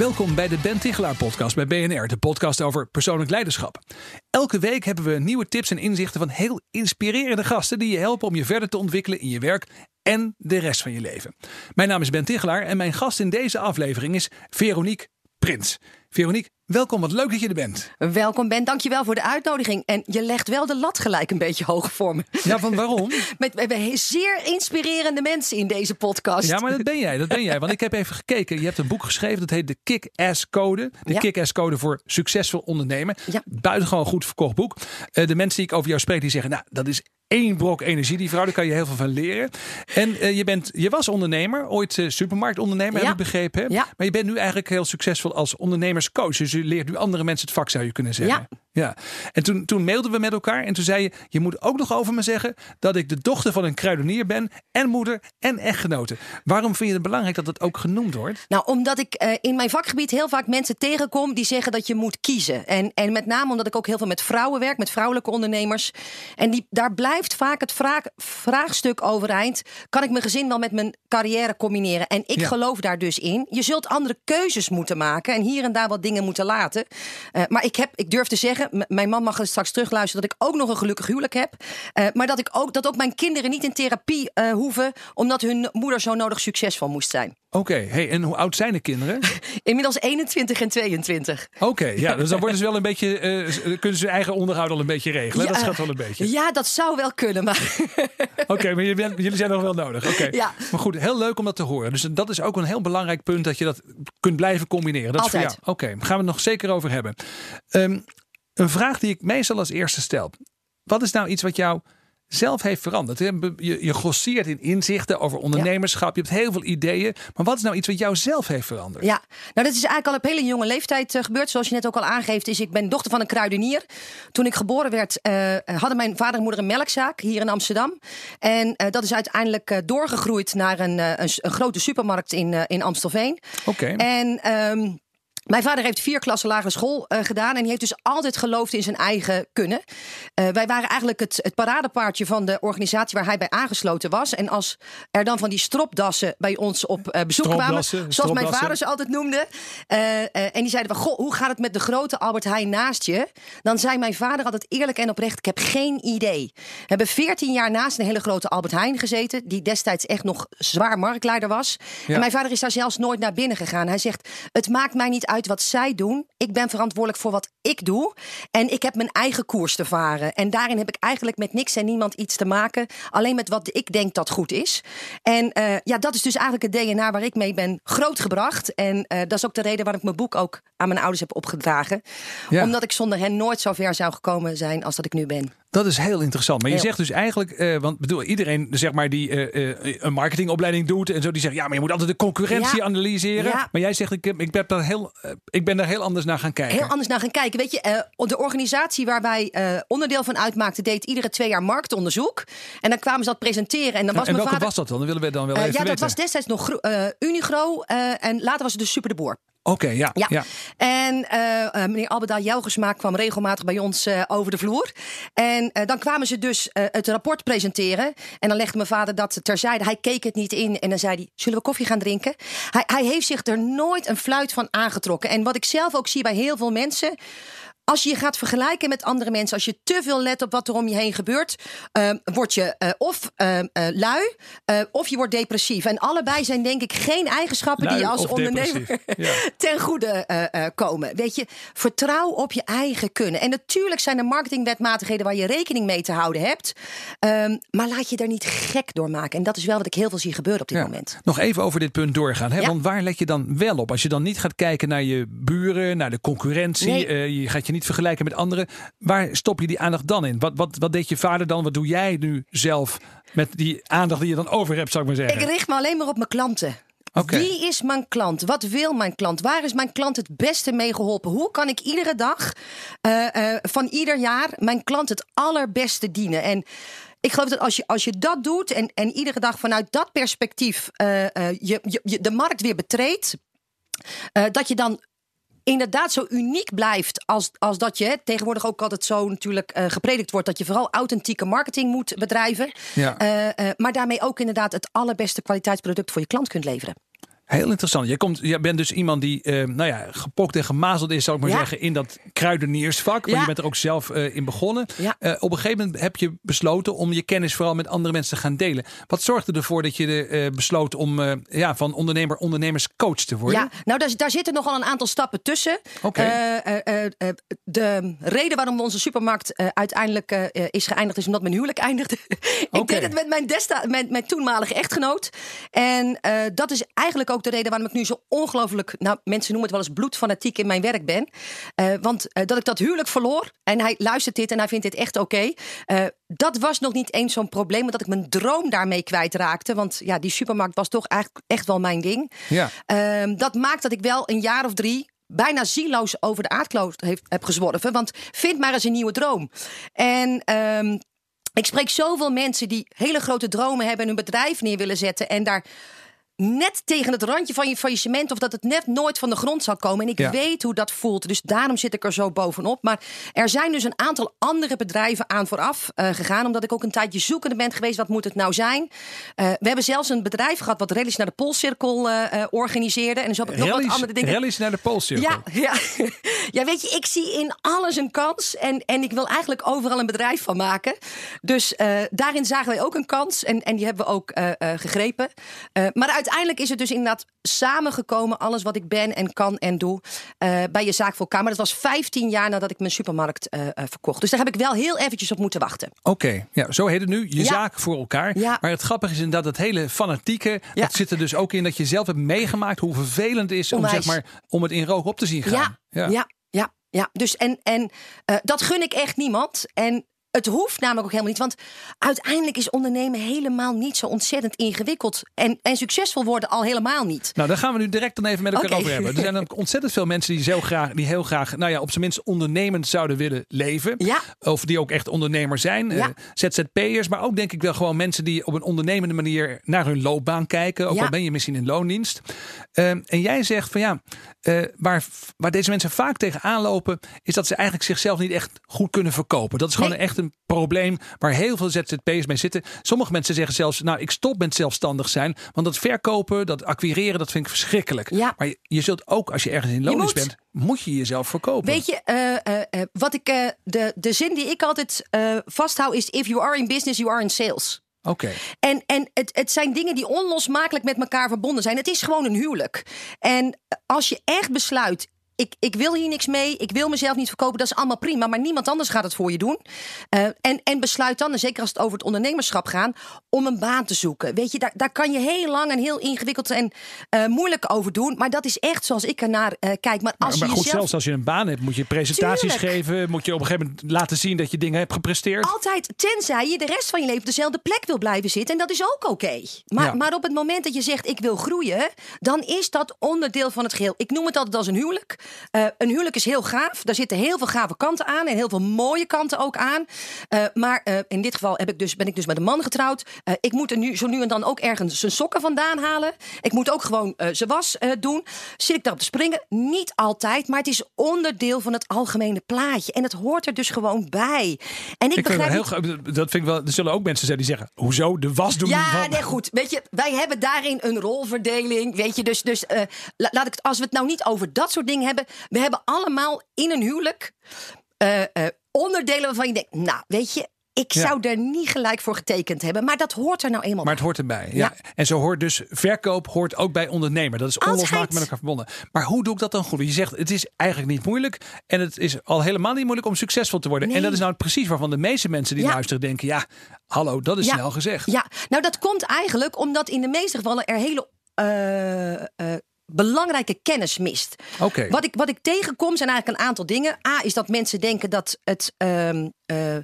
Welkom bij de Ben Tichelaar podcast bij BNR, de podcast over persoonlijk leiderschap. Elke week hebben we nieuwe tips en inzichten van heel inspirerende gasten die je helpen om je verder te ontwikkelen in je werk en de rest van je leven. Mijn naam is Ben Tichelaar en mijn gast in deze aflevering is Veronique Prins. Veronique, welkom. Wat leuk dat je er bent. Welkom Ben, dankjewel voor de uitnodiging. En je legt wel de lat gelijk een beetje hoog voor me. Ja, van waarom? Met, we hebben zeer inspirerende mensen in deze podcast. Ja, maar dat ben jij. Dat ben jij. Want ik heb even gekeken. Je hebt een boek geschreven. Dat heet de Kick-Ass Code. De Ja. Kick-Ass Code voor succesvol ondernemen. Ja. Buitengewoon goed verkocht boek. Eh, de mensen die ik over jou spreek, die zeggen... Nou, dat is één brok energie. Die vrouw, daar kan je heel veel van leren. En eh, je, bent, je was ondernemer. Ooit eh, supermarktondernemer, heb Ja. ik begrepen. Ja. Maar je bent nu eigenlijk heel succesvol als ondernemerscoach. Dus je leert nu andere mensen het vak, zou je kunnen zeggen. En toen, toen mailden we met elkaar. En toen zei je, je moet ook nog over me zeggen... dat ik de dochter van een kruidenier ben. En moeder en echtgenote. Waarom vind je het belangrijk dat dat ook genoemd wordt? Nou, omdat ik eh, in mijn vakgebied heel vaak mensen tegenkom die zeggen dat je moet kiezen. En, en met name omdat ik ook heel veel met vrouwen werk, met vrouwelijke ondernemers. En die, daar blijft vaak het vraag, vraagstuk overeind. Kan ik mijn gezin wel met mijn carrière combineren? En ik Ja. geloof daar dus in. Je zult andere keuzes moeten maken en hier en daar wat dingen moeten laten. Eh, maar ik, heb, ik durf te zeggen, mijn man mag er straks terugluisteren dat ik ook nog een gelukkig huwelijk heb. Eh, maar dat, ik ook, dat ook mijn kinderen niet in therapie eh, hoeven, omdat hun moeder zo nodig succesvol moest zijn. Oké, hey, en hoe oud zijn de kinderen? Inmiddels 21 en 22 Oké, ja, dus dan worden ze wel een beetje, eh, kunnen ze hun eigen onderhoud al een beetje regelen. dat schat wel een beetje. Ja, dat zou wel kunnen, maar Oké, maar jullie zijn nog wel nodig. Oké. Ja. Maar goed, heel leuk om dat te horen. Dus dat is ook een heel belangrijk punt dat je dat kunt blijven combineren. Dat Altijd. Oké, gaan we het nog zeker over hebben. Ehm, een vraag die ik meestal als eerste stel. Wat is nou iets wat jou zelf heeft veranderd? Je, je grosseert in inzichten over ondernemerschap. Je hebt heel veel ideeën. Maar wat is nou iets wat jou zelf heeft veranderd? ja. Nou, dat is eigenlijk al op hele jonge leeftijd eh, gebeurd. Zoals je net ook al aangeeft, is ik ben dochter van een kruidenier. Toen ik geboren werd, eh, hadden mijn vader en moeder een melkzaak hier in Amsterdam. En eh, dat is uiteindelijk doorgegroeid naar een, een, grote supermarkt in, in Amstelveen. Oké. En ehm, mijn vader heeft vier klassen lagere school eh, gedaan. En die heeft dus altijd geloofd in zijn eigen kunnen. Eh, wij waren eigenlijk het, het paradepaardje van de organisatie waar hij bij aangesloten was. En als er dan van die stropdassen bij ons op eh, bezoek kwamen. Zoals mijn vader ze altijd noemde. en die zeiden van, goh, hoe gaat het met de grote Albert Heijn naast je? Dan zei mijn vader altijd eerlijk en oprecht, ik heb geen idee. We hebben veertien jaar naast een hele grote Albert Heijn gezeten. Die destijds echt nog zwaar marktleider was. Ja. En mijn vader is daar zelfs nooit naar binnen gegaan. Hij zegt, het maakt mij niet uit wat zij doen. Ik ben verantwoordelijk voor wat ik doe. En ik heb mijn eigen koers te varen. En daarin heb ik eigenlijk met niks en niemand iets te maken. Alleen met wat ik denk dat goed is. En eh, ja, dat is dus eigenlijk het DNA waar ik mee ben grootgebracht. En eh, dat is ook de reden waarom ik mijn boek ook aan mijn ouders heb opgedragen. Ja. Omdat ik zonder hen nooit zo ver zou gekomen zijn als dat ik nu ben. Dat is heel interessant. Maar je zegt dus eigenlijk, eh, want bedoel, iedereen zeg maar, die eh, eh, een marketingopleiding doet en zo, die zegt ja, maar je moet altijd de concurrentie Ja. analyseren. Ja. Maar jij zegt, ik, ik, ben daar heel, ik ben daar heel anders naar gaan kijken. Heel anders naar gaan kijken. Weet je, de organisatie waar wij onderdeel van uitmaakten, deed iedere twee jaar marktonderzoek. En dan kwamen ze dat presenteren. En dan was en mijn welke vader. was dat dan? Dat willen we dan wel even ja, dat weten. was destijds nog Gro- Unigro. en later was het dus Super de Boer. Oké, ja, ja. Ja. En eh, meneer Albeda Jelgersma kwam regelmatig bij ons eh, over de vloer. En dan kwamen ze dus het rapport presenteren. En dan legde mijn vader dat terzijde. Hij keek het niet in. En dan zei hij, zullen we koffie gaan drinken? Hij, hij heeft zich er nooit een fluit van aangetrokken. En wat ik zelf ook zie bij heel veel mensen... Als je je gaat vergelijken met andere mensen, als je te veel let op wat er om je heen gebeurt, eh, word je eh, of eh, eh, lui eh, of je wordt depressief. En allebei zijn denk ik geen eigenschappen die je als ondernemer. Ja. ten goede komen. Weet je, vertrouw op je eigen kunnen. En natuurlijk zijn er marketingwetmatigheden waar je rekening mee te houden hebt. Ehm, maar laat je daar niet gek door maken. En dat is wel wat ik heel veel zie gebeuren op dit Ja. moment. Nog even over dit punt doorgaan. Hè? Ja. Want waar let je dan wel op? Als je dan niet gaat kijken naar je buren, naar de concurrentie. Nee. je gaat je niet vergelijken met anderen. Waar stop je die aandacht dan in? Wat, wat, wat deed je vader dan? Wat doe jij nu zelf met die aandacht die je dan over hebt, zou ik maar zeggen? Ik richt me alleen maar op mijn klanten. Oké. Wie is mijn klant? Wat wil mijn klant? Waar is mijn klant het beste mee geholpen? Hoe kan ik iedere dag eh, eh, van ieder jaar mijn klant het allerbeste dienen? En ik geloof dat als je, als je dat doet en, en iedere dag vanuit dat perspectief eh, je, je, je de markt weer betreedt, dat je dan inderdaad zo uniek blijft als, als dat je hè, tegenwoordig ook altijd zo natuurlijk eh, gepredikt wordt dat je vooral authentieke marketing moet bedrijven. Ja. Eh, eh, maar daarmee ook inderdaad het allerbeste kwaliteitsproduct voor je klant kunt leveren. Heel interessant. Jij, komt, bent dus iemand die eh, nou ja, gepokt en gemazeld is, zou ik maar Ja. zeggen, in dat kruideniersvak. Maar je bent er ook zelf eh, in begonnen. Ja. Eh, op een gegeven moment heb je besloten om je kennis vooral met andere mensen te gaan delen. Wat zorgde ervoor dat je besloot om ja, van ondernemer ondernemerscoach te worden? Ja, nou daar, daar zitten nogal een aantal stappen tussen. Oké. De reden waarom onze supermarkt uiteindelijk is geëindigd is omdat mijn huwelijk eindigde. ik Oké. deed het met mijn, desta mijn toenmalige echtgenoot. En dat is eigenlijk ook de reden waarom ik nu zo ongelooflijk, nou mensen noemen het wel eens bloedfanatiek in mijn werk ben. Eh, want eh, dat ik dat huwelijk verloor en hij luistert dit en hij vindt dit echt oké. Eh, dat was nog niet eens zo'n probleem, omdat ik mijn droom daarmee kwijtraakte. Want ja, die supermarkt was toch eigenlijk echt wel mijn ding. Ja. Ehm, dat maakt dat ik wel een jaar of drie bijna zieloos over de aardkloot heeft, heb gezworven. Want vind maar eens een nieuwe droom. En ehm, ik spreek zoveel mensen die hele grote dromen hebben... en hun bedrijf neer willen zetten en daar net tegen het randje van je faillissement... of dat het net nooit van de grond zal komen. En ik Ja. weet hoe dat voelt, dus daarom zit ik er zo bovenop. Maar er zijn dus een aantal andere bedrijven aan vooraf eh, gegaan... omdat ik ook een tijdje zoekende ben geweest, wat moet het nou zijn? Eh, we hebben zelfs een bedrijf gehad wat rallies naar de Poolcirkel eh, organiseerde. En dus heb ik nog wat andere dingen... rallies naar de Poolcirkel. Ja, ja. ja, weet je, ik zie in alles een kans. En, en ik wil eigenlijk overal een bedrijf van maken. Dus daarin zagen wij ook een kans. En, en die hebben we ook gegrepen. Maar uiteindelijk is het dus inderdaad samengekomen. Alles wat ik ben en kan en doe. eh, bij je zaak voor elkaar. Maar dat was 15 jaar nadat ik mijn supermarkt eh, eh, verkocht. Dus daar heb ik wel heel eventjes op moeten wachten. Oké, ja, zo heet het nu. Je Ja. zaak voor elkaar. Ja. Maar het grappige is inderdaad dat hele fanatieke. Ja. Dat zit er dus ook in dat je zelf hebt meegemaakt hoe vervelend het is om, zeg maar, om het in rook op te zien gaan. Ja, ja, ja, ja. Dus en, en dat gun ik echt niemand. En het hoeft namelijk ook helemaal niet. Want uiteindelijk is ondernemen helemaal niet zo ontzettend ingewikkeld. En, en succesvol worden al helemaal niet. Nou, daar gaan we nu direct dan even met elkaar over hebben. Er zijn ook ontzettend veel mensen die heel graag, die heel graag, nou ja, op zijn minst ondernemend zouden willen leven. Ja. Of die ook echt ondernemer zijn. Ja. Eh, ZZP'ers, maar ook denk ik wel gewoon mensen die op een ondernemende manier naar hun loopbaan kijken. Ook Ja. al ben je misschien in loondienst. Ehm, en jij zegt van ja, eh, waar, waar deze mensen vaak tegenaan lopen, is dat ze eigenlijk zichzelf niet echt goed kunnen verkopen. Dat is gewoon Nee. echt een probleem waar heel veel ZZP'ers mee zitten. Sommige mensen zeggen zelfs, nou ik stop met zelfstandig zijn, want dat verkopen, dat acquireren, dat vind ik verschrikkelijk. Ja. Maar je, je zult ook, als je ergens in moet. bent, moet je jezelf verkopen. Weet je, eh, eh, eh, wat ik, de, de zin die ik altijd vasthoud is: if you are in business, you are in sales. Oké. En, en het, het zijn dingen die onlosmakelijk met elkaar verbonden zijn. Het is gewoon een huwelijk. En als je echt besluit. Ik, ik wil hier niks mee. Ik wil mezelf niet verkopen. Dat is allemaal prima. Maar niemand anders gaat het voor je doen. Eh, en, en besluit dan, en zeker als het over het ondernemerschap gaat, om een baan te zoeken. Weet je, daar, daar kan je heel lang en heel ingewikkeld en eh, moeilijk over doen. Maar dat is echt zoals ik ernaar eh kijk. Maar als Maar, maar je goed, jezelf... zelfs als je een baan hebt, moet je presentaties Tuurlijk. geven. Moet je op een gegeven moment laten zien dat je dingen hebt gepresteerd. Altijd, tenzij je de rest van je leven op dezelfde plek wil blijven zitten. En dat is ook oké. Maar, Ja. maar op het moment dat je zegt ik wil groeien, dan is dat onderdeel van het geheel. Ik noem het altijd als een huwelijk. Eh, een huwelijk is heel gaaf. Daar zitten heel veel gave kanten aan en heel veel mooie kanten ook aan. Eh, maar eh, in dit geval heb ik dus, ben ik dus met een man getrouwd. Ik moet er nu zo nu en dan ook ergens zijn sokken vandaan halen. Ik moet ook gewoon zijn was doen. Zit ik daarop te springen? Niet altijd, maar het is onderdeel van het algemene plaatje. En het hoort er dus gewoon bij. En ik, begrijp niet- dat vind ik wel. Er zullen ook mensen zijn die zeggen: hoezo de was doen? Ja, nee, goed. Weet je, wij hebben daarin een rolverdeling. Weet je, dus, dus la- laat ik het, als we het nou niet over dat soort dingen hebben. We hebben allemaal in een huwelijk eh, eh, onderdelen waarvan je denkt, nou, weet je, ik Ja. zou er niet gelijk voor getekend hebben. Maar dat hoort er nou eenmaal Maar het hoort erbij. Ja. Ja. En zo hoort dus verkoop hoort ook bij ondernemer. Dat is onlosmakelijk met elkaar verbonden. Maar hoe doe ik dat dan goed? Je zegt het is eigenlijk niet moeilijk. En het is al helemaal niet moeilijk om succesvol te worden. Nee. En dat is nou precies waarvan de meeste mensen die Ja. luisteren denken: ja, hallo, dat is snel gezegd. Ja, nou dat komt eigenlijk omdat in de meeste gevallen er hele eh, belangrijke kennis mist. Oké. Wat, ik, wat ik tegenkom zijn eigenlijk een aantal dingen. A is dat mensen denken dat het ehm, eh,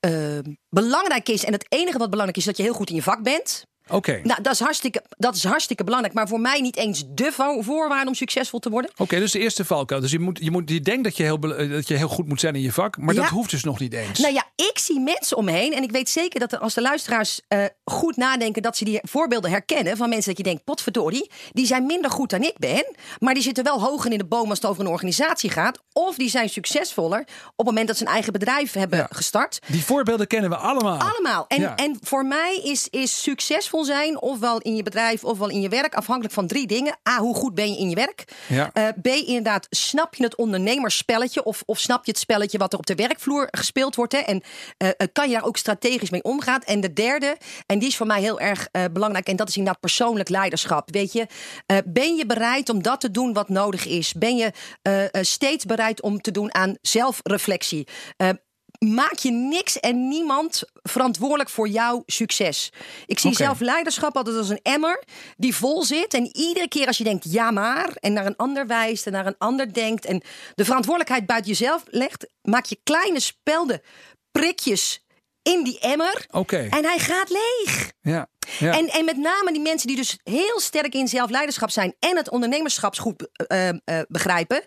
ehm, belangrijk is. En het enige wat belangrijk is, dat je heel goed in je vak bent. Oké. Nou, dat is, hartstikke, dat is hartstikke belangrijk. Maar voor mij niet eens de vo- voorwaarde om succesvol te worden. Oké, dus de eerste valkuil. Dus je, moet, je, moet, je denkt dat je, heel, dat je heel goed moet zijn in je vak, maar dat hoeft dus nog niet eens. Nou ja, ik zie mensen omheen. En ik weet zeker dat er, als de luisteraars eh, goed nadenken... dat ze die voorbeelden herkennen van mensen dat je denkt... potverdorie, die zijn minder goed dan ik ben. Maar die zitten wel hoger in de boom als het over een organisatie gaat. Of die zijn succesvoller op het moment dat ze een eigen bedrijf hebben Ja. gestart. Die voorbeelden kennen we allemaal. Allemaal. En, Ja. en voor mij is, is succesvol zijn, ofwel in je bedrijf ofwel in je werk, afhankelijk van drie dingen. A, hoe goed ben je in je werk? Ja. Eh, B, inderdaad, snap je het ondernemersspelletje of, of snap je het spelletje wat er op de werkvloer gespeeld wordt? Hè? En eh, eh, kan je daar ook strategisch mee omgaan? En de derde, en die is voor mij heel erg belangrijk, en dat is inderdaad persoonlijk leiderschap. Weet je, ben je bereid om dat te doen wat nodig is? Ben je steeds bereid om te doen aan zelfreflectie? Maak je niks en niemand verantwoordelijk voor jouw succes. Ik zie zelf leiderschap altijd als een emmer die vol zit. En iedere keer als je denkt ja maar en naar een ander wijst en naar een ander denkt en de verantwoordelijkheid buiten jezelf legt, maak je kleine spelden prikjes in die emmer en hij gaat leeg. Ja. En, en met name die mensen die dus heel sterk in zelfleiderschap zijn en het ondernemerschap goed eh, eh, begrijpen.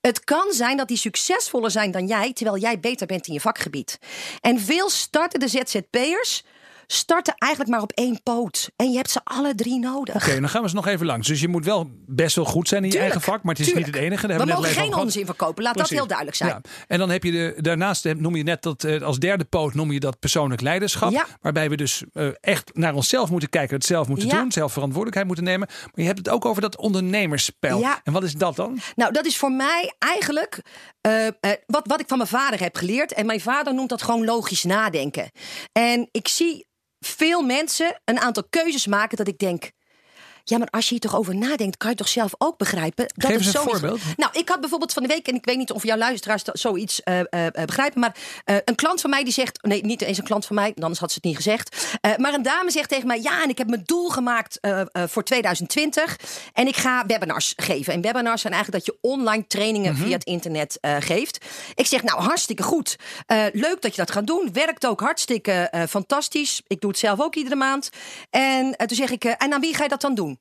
Het kan zijn dat die succesvoller zijn dan jij, terwijl jij beter bent in je vakgebied. En veel startende ZZP'ers starten eigenlijk maar op één poot. En je hebt ze alle drie nodig. Oké, dan gaan we eens nog even langs. Dus je moet wel best wel goed zijn in je eigen vak, maar het is tuurlijk. niet het enige. Daar We mogen geen onzin verkopen, laat dat heel duidelijk zijn. Ja. En dan heb je de, daarnaast eh, noem je net dat eh, als derde poot noem je dat persoonlijk leiderschap. Ja. Waarbij we dus eh, echt naar onszelf moeten kijken, het zelf moeten Ja. doen, zelf verantwoordelijkheid moeten nemen. Maar je hebt het ook over dat ondernemersspel. Ja. En wat is dat dan? Nou, dat is voor mij eigenlijk wat, wat ik van mijn vader heb geleerd. En mijn vader noemt dat gewoon logisch nadenken. En ik zie veel mensen een aantal keuzes maken dat ik denk. Ja, maar als je hier toch over nadenkt, kan je toch zelf ook begrijpen dat Geef eens een voorbeeld. Nou, ik had bijvoorbeeld van de week, en ik weet niet of jouw luisteraars zoiets eh, begrijpen, maar een klant van mij die zegt, nee, niet eens een klant van mij, anders had ze het niet gezegd, maar een dame zegt tegen mij, ja, en ik heb mijn doel gemaakt voor 2020 en ik ga webinars geven. En webinars zijn eigenlijk dat je online trainingen Mhm. via het internet geeft. Ik zeg, nou, hartstikke goed. Leuk dat je dat gaat doen. Werkt ook hartstikke fantastisch. Ik doe het zelf ook iedere maand. En toen zeg ik, en aan wie ga je dat dan doen?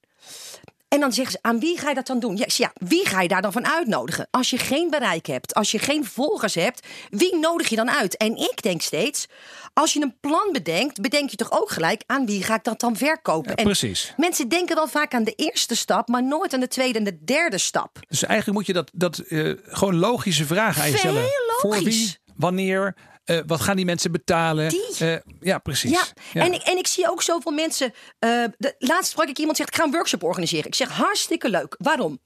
En dan zeggen ze, aan wie ga je dat dan doen? Ja, wie ga je daar dan van uitnodigen? Als je geen bereik hebt, als je geen volgers hebt, wie nodig je dan uit? En ik denk steeds, als je een plan bedenkt, bedenk je toch ook gelijk aan wie ga ik dat dan verkopen? Ja, en precies. Mensen denken wel vaak aan de eerste stap, maar nooit aan de tweede en de derde stap. Dus eigenlijk moet je dat, dat eh, gewoon logische vragen aan je stellen. Voor wie, wanneer, eh, wat gaan die mensen betalen? Die. Eh, ja, precies. Ja, En, ik, en ik zie ook zoveel mensen. eh, de, laatst sprak ik iemand zegt: Ik ga een workshop organiseren. Ik zeg: Hartstikke leuk. Waarom?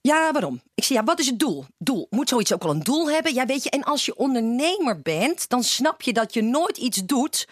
Ja, waarom? Ik zeg: Ja, wat is het doel? Doel. Moet zoiets ook al een doel hebben? Ja, weet je. En als je ondernemer bent, dan snap je dat je nooit iets doet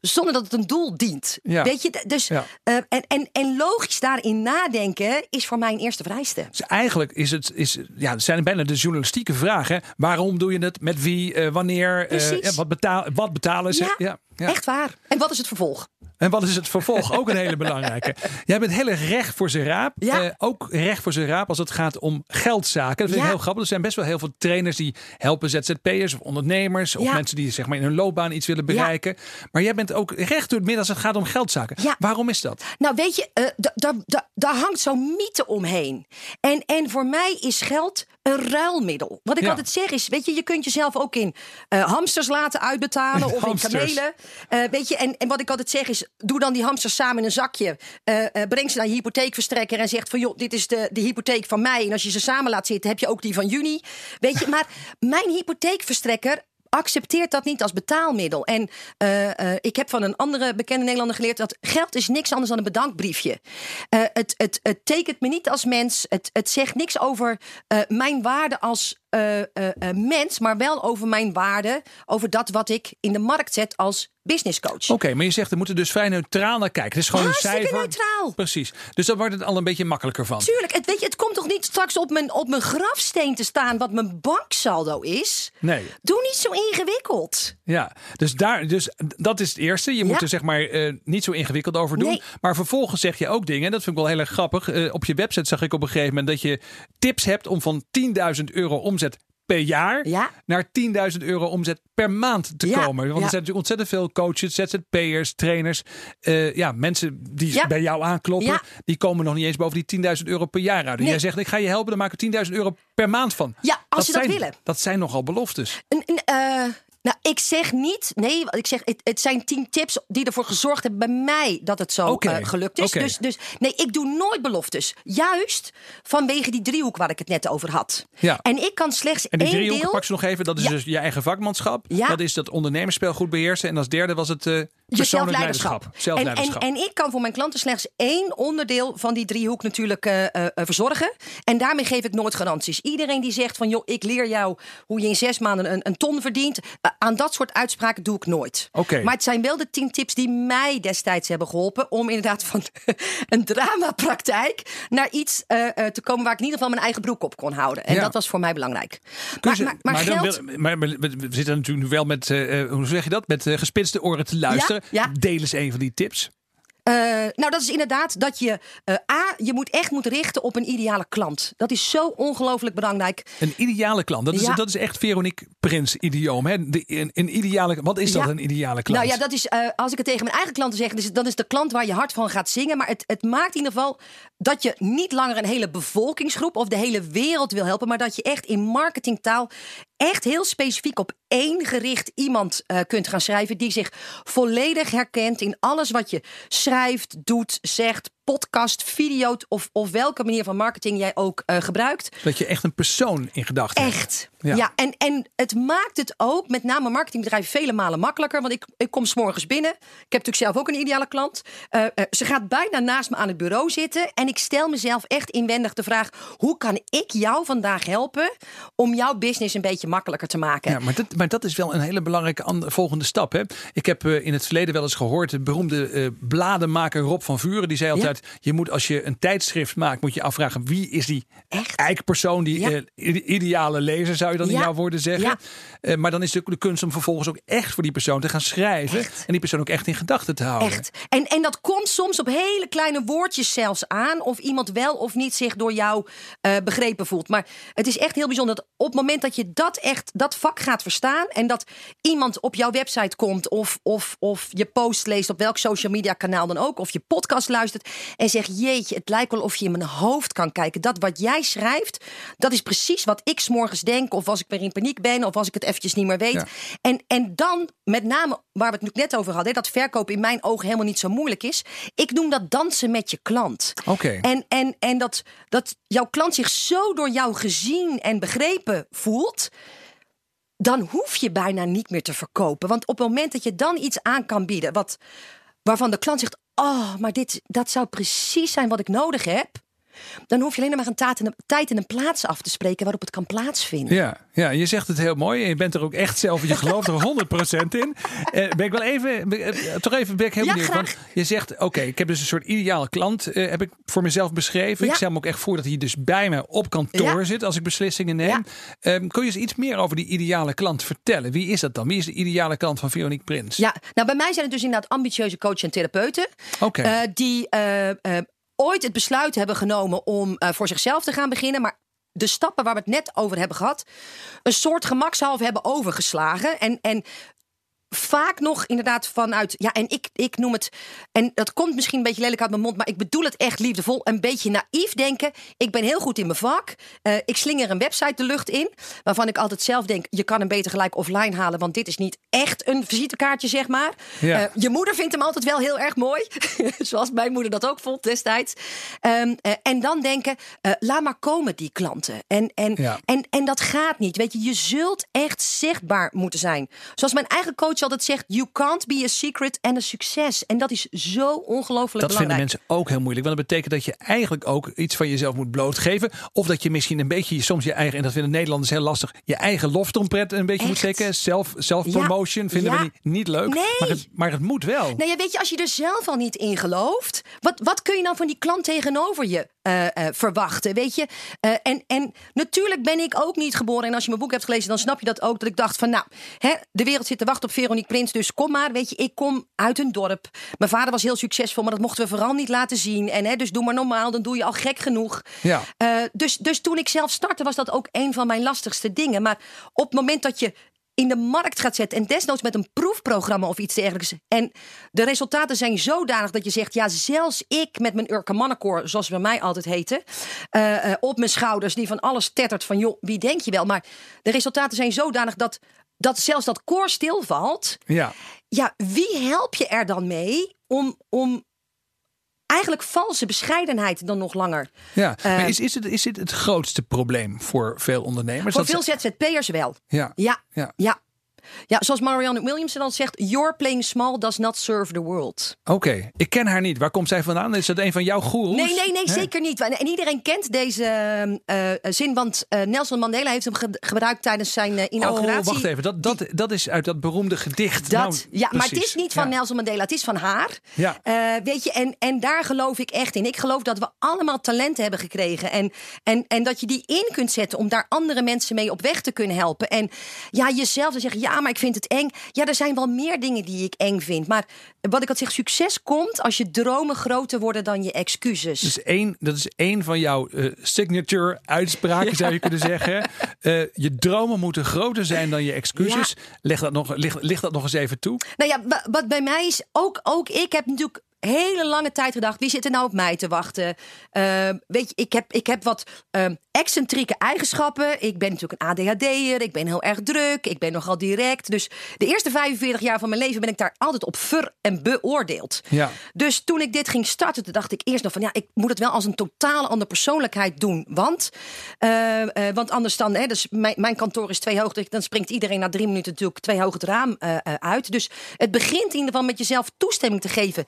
zonder dat het een doel dient. Ja. Weet je? Dus, Ja. eh, en, en, en logisch daarin nadenken is voor mij een eerste vereiste. Dus eigenlijk is het, is, ja, het zijn bijna de journalistieke vragen. Waarom doe je het? Met wie? eh, wanneer? eh, wat, betaal, wat betalen ze? Ja, ja. echt waar. En wat is het vervolg? En wat is het vervolg? Ook een hele belangrijke. Jij bent heel erg recht voor zijn raap. Ja. Eh, ook recht voor zijn raap als het gaat om geldzaken. Dat vind ik heel grappig. Er zijn best wel heel veel trainers die helpen ZZP'ers of ondernemers. Of Ja. mensen die zeg maar, in hun loopbaan iets willen bereiken. Maar jij bent ook recht door het midden als het gaat om geldzaken. Ja. Waarom is dat? Nou, weet je, eh, da- da- da- daar hangt zo'n mythe omheen. En, en voor mij is geld een ruilmiddel. Wat ik Ja. altijd zeg is, weet je, je kunt jezelf ook in eh, hamsters laten uitbetalen of in kamelen. Eh, weet je, en, en wat ik altijd zeg is, doe dan die hamsters samen in een zakje. eh, breng ze naar je hypotheekverstrekker en zegt van, joh, dit is de, de hypotheek van mij. En als je ze samen laat zitten, heb je ook die van juni. Weet je, maar mijn hypotheekverstrekker accepteert dat niet als betaalmiddel. En eh, eh, ik heb van een andere bekende Nederlander geleerd dat geld is niks anders dan een bedankbriefje. Eh, het, het, het tekent me niet als mens. Het, het zegt niks over mijn waarde als eh, eh, eh, mens, maar wel over mijn waarde, over dat wat ik in de markt zet als business coach. Oké, maar je zegt er moeten dus vrij neutraal naar kijken. Het is gewoon Hartstikke een cijfer. neutraal. Precies. Dus dan wordt het al een beetje makkelijker van. Tuurlijk, het, weet je, het komt toch niet straks op mijn, op mijn grafsteen te staan wat mijn banksaldo is? Nee. Doe niet zo ingewikkeld. Ja, dus, daar, dus dat is het eerste. Je moet Ja. er zeg maar niet zo ingewikkeld over doen. Nee. Maar vervolgens zeg je ook dingen. Dat vind ik wel heel erg grappig. Op je website zag ik op een gegeven moment dat je tips hebt om van 10.000 euro omzet per jaar Ja. naar 10.000 euro omzet per maand te Ja, komen. Want er zijn natuurlijk ontzettend veel coaches, ZZP'ers, trainers. eh, ja, mensen die bij jou aankloppen. Die komen nog niet eens boven die 10.000 euro per jaar uit. En Nee. jij zegt, ik ga je helpen, dan maak ik 10.000 euro per maand van. Ja, als je dat zijn, willen. Dat zijn nogal beloftes. Een- een, eh, nou, ik zeg niet, nee, ik zeg, het, het zijn tien tips die ervoor gezorgd hebben bij mij dat het zo eh, gelukt is. Dus, dus nee, ik doe nooit beloftes. Juist vanwege die driehoek waar ik het net over had. Ja. En ik kan slechts En die één driehoek, deel. pak ze nog even. Dat is Ja. dus je eigen vakmanschap. Ja. Dat is dat ondernemersspel goed beheersen. En als derde was het eh Jezelf leiderschap. En, Zelfleiderschap. en, en ik kan voor mijn klanten slechts één onderdeel van die driehoek natuurlijk eh, eh, eh, verzorgen. En daarmee geef ik nooit garanties. Iedereen die zegt van joh, ik leer jou hoe je in zes maanden een, een ton verdient. aan dat soort uitspraken doe ik nooit. Maar het zijn wel de tien tips die mij destijds hebben geholpen. Om inderdaad van een dramapraktijk naar iets te komen waar ik in ieder geval mijn eigen broek op kon houden. En Ja. dat was voor mij belangrijk. Kun Maar, maar, maar, dan geld... wil- maar, maar we zitten natuurlijk nu wel met, hoe zeg je dat? Met gespitste oren te luisteren. ja. Deel eens een van die tips. Eh, nou, dat is inderdaad dat je eh, A, je moet echt moet richten op een ideale klant. Dat is zo ongelooflijk belangrijk. Een ideale klant. Dat is, Ja. dat is echt Veronique Prins idioom. Hè? De, een, een ideale, wat is dat, Ja. een ideale klant? Nou ja, dat is, eh, als ik het tegen mijn eigen klanten zeg, dus, dan is de klant waar je hart van gaat zingen. Maar het, het maakt in ieder geval dat je niet langer een hele bevolkingsgroep of de hele wereld wil helpen. Maar dat je echt in marketingtaal echt heel specifiek op één gericht iemand eh, kunt gaan schrijven. Die zich volledig herkent in alles wat je schrijft, doet, zegt, podcast, video of, of welke manier van marketing jij ook eh, gebruikt. Dat je echt een persoon in gedachten hebt. Echt. Ja. Ja, en, en het maakt het ook, met name marketingbedrijven, vele malen makkelijker. Want ik, ik kom s'morgens binnen. Ik heb natuurlijk zelf ook een ideale klant. Eh, eh, ze gaat bijna naast me aan het bureau zitten. En ik stel mezelf echt inwendig de vraag: hoe kan ik jou vandaag helpen om jouw business een beetje makkelijker te maken? Ja, maar dat, maar dat is wel een hele belangrijke volgende stap. Hè? Ik heb in het verleden wel eens gehoord, de beroemde bladenmaker Rob van Vuren, die zei altijd: je moet als je een tijdschrift maakt, moet je afvragen wie is die Echt? eikpersoon, die Ja. eh, ide- ideale lezer, zou je dan in jouw woorden zeggen. Ja. Eh, maar dan is het ook de kunst om vervolgens ook echt voor die persoon te gaan schrijven Echt. en die persoon ook echt in gedachten te houden. Echt. En, en dat komt soms op hele kleine woordjes zelfs aan. Of iemand wel of niet zich door jou eh, begrepen voelt. Maar het is echt heel bijzonder dat op het moment dat je dat echt, dat vak gaat verstaan. En dat iemand op jouw website komt. Of, of, of je post leest op welk social media kanaal dan ook. Of je podcast luistert. En zegt jeetje, het lijkt wel of je in mijn hoofd kan kijken. Dat wat jij schrijft, dat is precies wat ik s'morgens denk. Of als ik weer in paniek ben. Of als ik het eventjes niet meer weet. Ja. En, en dan, met name waar we het net over hadden, dat verkopen in mijn ogen helemaal niet zo moeilijk is. Ik noem dat dansen met je klant. Oké. En, en, en dat, dat jouw klant zich zo door jou gezien en begrepen voelt. Dan hoef je bijna niet meer te verkopen. Want op het moment dat je dan iets aan kan bieden. Wat, waarvan de klant zegt: Oh, maar dit, dat zou precies zijn wat ik nodig heb. Dan hoef je alleen maar een en tijd en een plaats af te spreken waarop het kan plaatsvinden. Ja, ja, je zegt het heel mooi. Je bent er ook echt zelf, je gelooft er 100% in. Eh, ben ik wel even, ben- eh, toch even ben ik heel Ja, benieuwd. Want je zegt, oké, ik heb dus een soort ideale klant, eh, heb ik voor mezelf beschreven. Ik stel me ook echt voor dat hij dus bij me op kantoor Ja. zit als ik beslissingen neem. Ehm, kun je eens iets meer over die ideale klant vertellen? Wie is dat dan? Wie is de ideale klant van Veronique Prins? Ja, nou bij mij zijn het dus inderdaad ambitieuze coaches en therapeuten. Oké. eh, die ooit het besluit hebben genomen om eh, voor zichzelf te gaan beginnen. Maar de stappen waar we het net over hebben gehad, een soort gemakshalve hebben overgeslagen. En, en vaak nog inderdaad vanuit, ja, en ik, ik noem het, en dat komt misschien een beetje lelijk uit mijn mond, maar ik bedoel het echt liefdevol, een beetje naïef denken. Ik ben heel goed in mijn vak. Eh, ik slinger een website de lucht in, waarvan ik altijd zelf denk, je kan hem beter gelijk offline halen, want dit is niet echt een visitekaartje, zeg maar. Ja. Eh, je moeder vindt hem altijd wel heel erg mooi, zoals mijn moeder dat ook vond destijds. Ehm, eh, en dan denken, laat maar komen die klanten. En, en, Ja. en, en dat gaat niet. Weet je, je zult echt zichtbaar moeten zijn. Zoals mijn eigen coach altijd zegt: You can't be a secret en een succes. En dat is zo ongelooflijk Dat vinden belangrijk. mensen ook heel moeilijk. Want dat betekent dat je eigenlijk ook iets van jezelf moet blootgeven. Of dat je misschien een beetje soms je eigen, en dat vinden Nederlanders heel lastig, je eigen loftrompet een beetje moet steken. Self, self-promotion vinden Ja. we niet, niet leuk. Nee. Maar, het, maar het moet wel. Nou ja, weet je, als je er zelf al niet in gelooft, wat, wat kun je dan van die klant tegenover je eh, eh, verwachten. Weet je? Eh, en, en natuurlijk ben ik ook niet geboren. En als je mijn boek hebt gelezen, dan snap je dat ook. Dat ik dacht van, nou, hè, de wereld zit te wachten op Veronique Prins. Dus kom maar. Weet je, ik kom uit een dorp. Mijn vader was heel succesvol, maar dat mochten we vooral niet laten zien. En hè, dus doe maar normaal, dan doe je al gek genoeg. Ja. Dus, dus toen ik zelf startte, was dat ook een van mijn lastigste dingen. Maar op het moment dat je in de markt gaat zetten. En desnoods met een proefprogramma of iets dergelijks. En de resultaten zijn zodanig dat je zegt: ja, zelfs ik met mijn Urke Mannenkoor, zoals we mij altijd heten, eh, eh, op mijn schouders, die van alles tettert van joh, wie denk je wel? Maar de resultaten zijn zodanig dat, dat zelfs dat koor stilvalt. Ja. Ja, wie help je er dan mee om. om Eigenlijk valse bescheidenheid dan nog langer. Ja, maar Eh, is, is, het, is dit het grootste probleem voor veel ondernemers? Voor Dat veel ZZP'ers wel. ja. Ja, Ja. ja. Ja, zoals Marianne Williamson dan zegt: Your playing small does not serve the world. Oké, ik ken haar niet. Waar komt zij vandaan? Is dat een van jouw goeroes? Nee, nee, nee, zeker niet. En en iedereen kent deze eh, eh, zin, want eh, Nelson Mandela heeft hem ge- gebruikt tijdens zijn eh, inauguratie. Oh, wacht even. Dat, dat, dat is uit dat beroemde gedicht. Dat, Nou, ja, maar het is niet van Ja. Nelson Mandela, het is van haar. Ja. Weet je, en, en daar geloof ik echt in. Ik geloof dat we allemaal talenten hebben gekregen. En, en, en dat je die in kunt zetten om daar andere mensen mee op weg te kunnen helpen. En ja, jezelf te zeggen, ja, maar ik vind het eng. Ja, er zijn wel meer dingen die ik eng vind. Maar wat ik had zeg, succes komt als je dromen groter worden dan je excuses. Dat is één, dat is één van jouw eh, signature uitspraken, zou je kunnen zeggen. Eh, je dromen moeten groter zijn dan je excuses. Leg dat nog, ligt dat nog eens even toe? Nou ja, wa- wat bij mij is, ook, ook ik heb natuurlijk hele lange tijd gedacht, wie zit er nou op mij te wachten? Eh, weet je, ik heb, ik heb wat ehm, excentrieke eigenschappen. Ik ben natuurlijk een ADHD'er, ik ben heel erg druk, ik ben nogal direct. Dus de eerste 45 jaar van mijn leven ben ik daar altijd op ver en beoordeeld. Ja. Dus toen ik dit ging starten, toen dacht ik eerst nog van ja, ik moet het wel als een totale andere persoonlijkheid doen. Want, eh, eh, want anders dan, hè, dus mijn, mijn kantoor is twee hoog, dus dan springt iedereen na drie minuten natuurlijk twee hoog het raam eh, eh, uit. Dus het begint in ieder geval met jezelf toestemming te geven.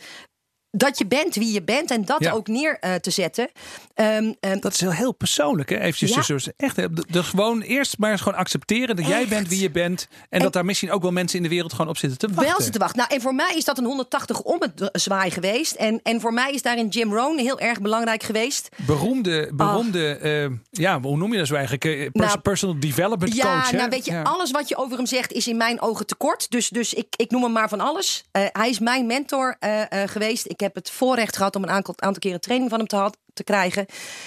Dat je bent wie je bent en dat Ja. ook neer eh, te zetten. Ehm, ehm, Dat is heel, heel persoonlijk, hè? Eventjes Ja. dus, echt, hè, de, de gewoon eerst maar eens gewoon accepteren dat jij bent wie je bent. En, dat daar misschien ook wel mensen in de wereld gewoon op zitten te wachten. Wel zitten te wachten. Nou, en voor mij is dat een 180 om het zwaai geweest. En, en voor mij is daarin Jim Rohn heel erg belangrijk geweest. Beroemde, beroemde eh, ja, hoe noem je dat zo eigenlijk? Eh, pers- Nou, personal development Ja, coach. hè? nou weet je, Ja. alles wat je over hem zegt is in mijn ogen tekort. Dus, dus ik, ik noem hem maar van alles. Eh, hij is mijn mentor eh, eh, geweest. Ik heb het voorrecht gehad om een aantal, keren training van hem te, te krijgen.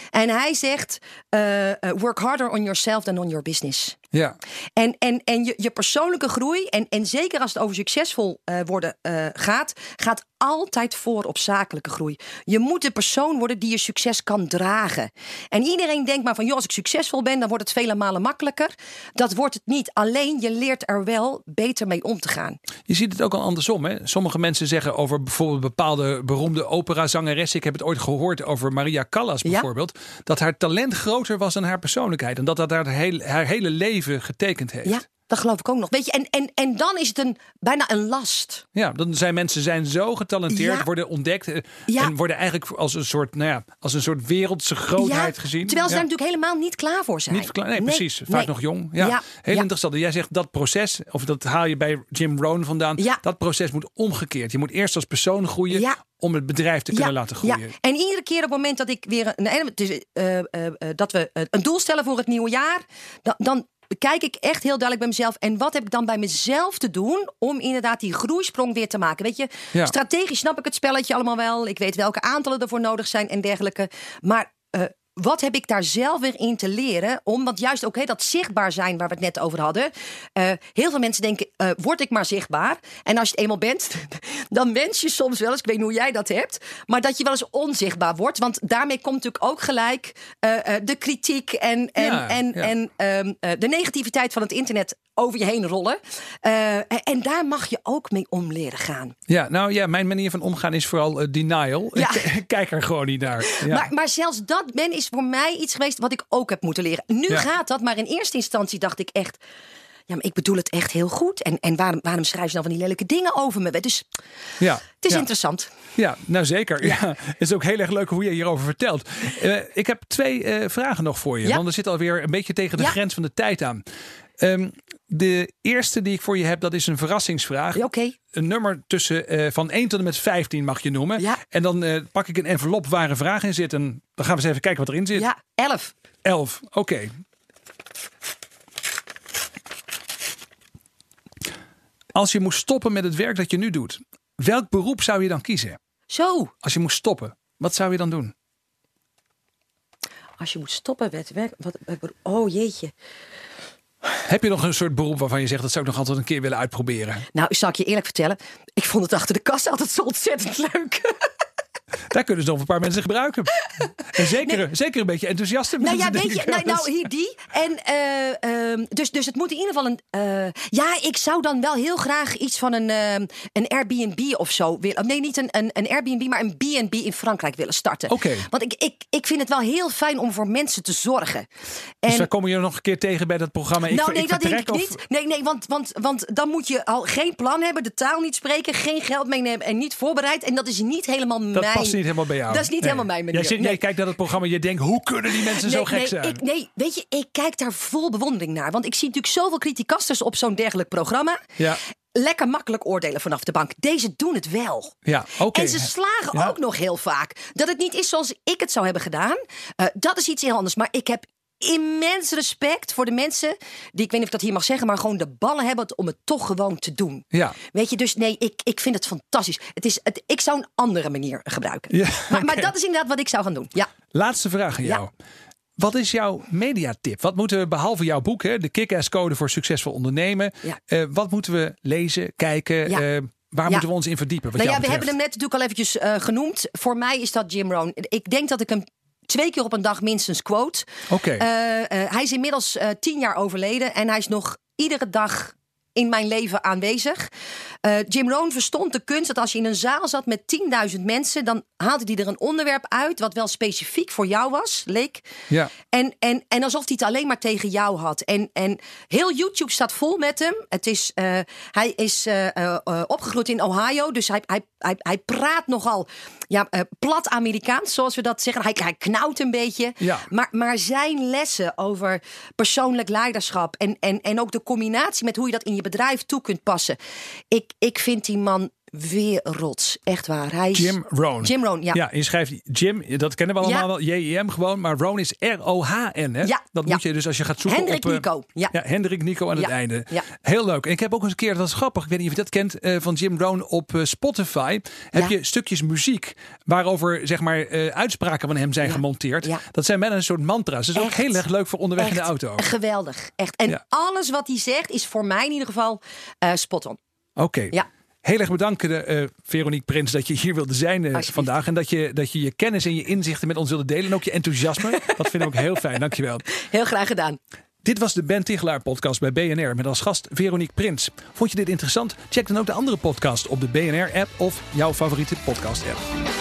En hij zegt, eh, eh, work harder on yourself than on your business. Ja. En, en, en je, je persoonlijke groei, en, en zeker als het over succesvol eh, worden eh, gaat, gaat altijd voor op zakelijke groei. Je moet de persoon worden die je succes kan dragen. En iedereen denkt maar van, joh, als ik succesvol ben, dan wordt het vele malen makkelijker. Dat wordt het niet. Alleen je leert er wel beter mee om te gaan. Je ziet het ook al andersom. Hè? Sommige mensen zeggen over bijvoorbeeld bepaalde beroemde operazangeressen. Ik heb het ooit gehoord over Maria Callas Ja. bijvoorbeeld. Dat haar talent groter was dan haar persoonlijkheid. En dat dat haar, hele- haar hele leven getekend heeft. Dat geloof ik ook nog. Weet je, en, en, en dan is het een, bijna een last. Ja, dan zijn mensen zijn zo getalenteerd, Ja. worden ontdekt eh, Ja. en worden eigenlijk als een soort, nou ja, als een soort wereldse grootheid Ja, gezien. Terwijl ze daar natuurlijk helemaal niet klaar voor zijn. Niet verkla- nee, Nee, precies. Vaak nee. nog jong. Ja, heel interessant. Jij zegt dat proces, of dat haal je bij Jim Rohn vandaan. Ja. Dat proces moet omgekeerd. Je moet eerst als persoon groeien Ja. om het bedrijf te kunnen laten groeien. Ja. En iedere keer op het moment dat ik weer een, is, eh, eh, eh, dat we een doel stellen voor het nieuwe jaar, dan, dan kijk ik echt heel duidelijk bij mezelf. En wat heb ik dan bij mezelf te doen om inderdaad die groeisprong weer te maken? Weet je, Ja. strategisch snap ik het spelletje allemaal wel. Ik weet welke aantallen ervoor nodig zijn en dergelijke. Maar eh, wat heb ik daar zelf weer in te leren? Omdat juist ook dat zichtbaar zijn waar we het net over hadden. eh, heel veel mensen denken, eh, word ik maar zichtbaar. En als je het eenmaal bent, dan wens je soms wel eens, ik weet niet hoe jij dat hebt, maar dat je wel eens onzichtbaar wordt. Want daarmee komt natuurlijk ook gelijk de kritiek en, en, Ja, en, ja. en ehm, eh, de negativiteit van het internet over je heen rollen. Eh, en daar mag je ook mee om leren gaan. Ja, nou ja, mijn manier van omgaan is vooral eh, denial. Ja. Ik kijk er gewoon niet naar. Ja. Maar, maar zelfs dat, Ben, is voor mij iets geweest wat ik ook heb moeten leren. Nu Ja. gaat dat, maar in eerste instantie dacht ik echt... Ja, maar ik bedoel het echt heel goed. En, en waarom, waarom schrijf je nou van die lelijke dingen over me? Dus ja. het is ja. interessant. Ja, nou zeker. Ja. Het is ook heel erg leuk hoe je hierover vertelt. Eh, ik heb twee vragen nog voor je. Ja. Want er zit alweer een beetje tegen de grens van de tijd aan. Ehm, De eerste die ik voor je heb, dat is een verrassingsvraag. Een nummer tussen eh, van 1 tot en met 15 mag je noemen. Ja. En dan eh, pak ik een envelop waar een vraag in zit. En dan gaan we eens even kijken wat erin zit. Ja, elf. 11. Oké. Als je moest stoppen met het werk dat je nu doet, welk beroep zou je dan kiezen? Zo. Als je moest stoppen, wat zou je dan doen? Als je moet stoppen met werk. Wat, oh jeetje. Heb je nog een soort beroep waarvan je zegt dat zou ik nog altijd een keer willen uitproberen? Nou, zal ik je eerlijk vertellen. Ik vond het achter de kast altijd zo ontzettend leuk. Daar kunnen ze nog een paar mensen gebruiken. En zeker, zeker een beetje enthousiaste Nou mensen. ja, denk weet je, nou, nou hier die. En, eh, ehm, dus, dus het moet in ieder geval een. eh, ja, ik zou dan wel heel graag iets van een, ehm, een Airbnb of zo willen. Nee, niet een, een, een Airbnb, maar een BB in Frankrijk willen starten. Oké. Want ik, ik, ik vind het wel heel fijn om voor mensen te zorgen. En, Dus daar komen je nog een keer tegen bij dat programma. Ik, nou, nee, ik dat denk ik of- niet. Nee, nee, want, want, want dan moet je al geen plan hebben, de taal niet spreken, geen geld meenemen en niet voorbereid. En dat is niet helemaal Dat mijn. Past niet helemaal bij jou. Dat is niet Nee. helemaal mijn manier. Jij, zit, Nee. jij kijkt naar dat programma je denkt, hoe kunnen die mensen zo gek nee, zijn? Ik, nee, weet je, ik kijk daar vol bewondering naar. Want ik zie natuurlijk zoveel criticasters op zo'n dergelijk programma. Ja. Lekker makkelijk oordelen vanaf de bank. Deze doen het wel. Ja, oké. En ze slagen Ja. ook nog heel vaak. Dat het niet is zoals ik het zou hebben gedaan. eh, dat is iets heel anders. Maar ik heb immens respect voor de mensen die, ik weet niet of ik dat hier mag zeggen, maar gewoon de ballen hebben om het toch gewoon te doen. Ja. Weet je, dus nee, ik, ik vind het fantastisch. Het is, het, ik zou een andere manier gebruiken. Ja, maar, maar dat is inderdaad wat ik zou gaan doen. Ja. Laatste vraag aan Ja. jou. Wat is jouw mediatip? Wat moeten we, behalve jouw boek, hè, de Kick-Ass Code voor Succesvol Ondernemen. Ja. eh, wat moeten we lezen, kijken? Ja. eh, waar Ja. moeten we ons in verdiepen? Wat Nou ja, we hebben hem net natuurlijk al eventjes eh, genoemd. Voor mij is dat Jim Rohn. Ik denk dat ik hem twee keer op een dag minstens quote. Oké. Eh, eh, hij is inmiddels eh, tien jaar overleden en hij is nog iedere dag in mijn leven aanwezig. Jim Rohn verstond de kunst dat als je in een zaal zat met 10.000 mensen, dan haalde hij er een onderwerp uit wat wel specifiek voor jou was, leek. Ja. En, en, en alsof hij het alleen maar tegen jou had. En, en heel YouTube staat vol met hem. Het is, hij is opgegroeid in Ohio. Dus hij, hij, hij, hij praat nogal ja, eh, plat Amerikaans, zoals we dat zeggen. Hij, hij knauwt een beetje. Ja. Maar, maar zijn lessen over persoonlijk leiderschap... En, en, en ook de combinatie met hoe je dat in je bedrijf toe kunt passen. Ik, ik vind die man wereld's. Echt waar. Hij is, Jim Rohn. Jim Rohn, ja. Ja, je schrijft Jim, dat kennen we allemaal Ja. wel, J-I-M gewoon, maar Rohn is R-O-H-N. Hè? Ja, Dat ja. moet je dus als je gaat zoeken Hendrik op... eh, Nico, ja. Hendrik Nico aan het Ja, einde. ja. Heel leuk. En ik heb ook eens een keer, dat is grappig, ik weet niet of je dat kent, eh, van Jim Rohn op eh, Spotify. Heb Ja. je stukjes muziek waarover zeg maar uitspraken van hem zijn Ja. gemonteerd. Ja. Dat zijn wel een soort mantra's. Dat is ook heel erg leuk voor onderweg in de auto. Geweldig. Echt. En Ja. alles wat hij zegt is voor mij in ieder geval spot on. Oké. Ja. Heel erg bedankt, eh Veronique Prins, dat je hier wilde zijn eh, vandaag. En dat je, dat je je kennis en je inzichten met ons wilde delen. En ook je enthousiasme. dat vind ik ook heel fijn. Dankjewel. Heel graag gedaan. Dit was de Ben Tichelaar podcast bij BNR met als gast Veronique Prins. Vond je dit interessant? Check dan ook de andere podcast op de BNR app of jouw favoriete podcast app.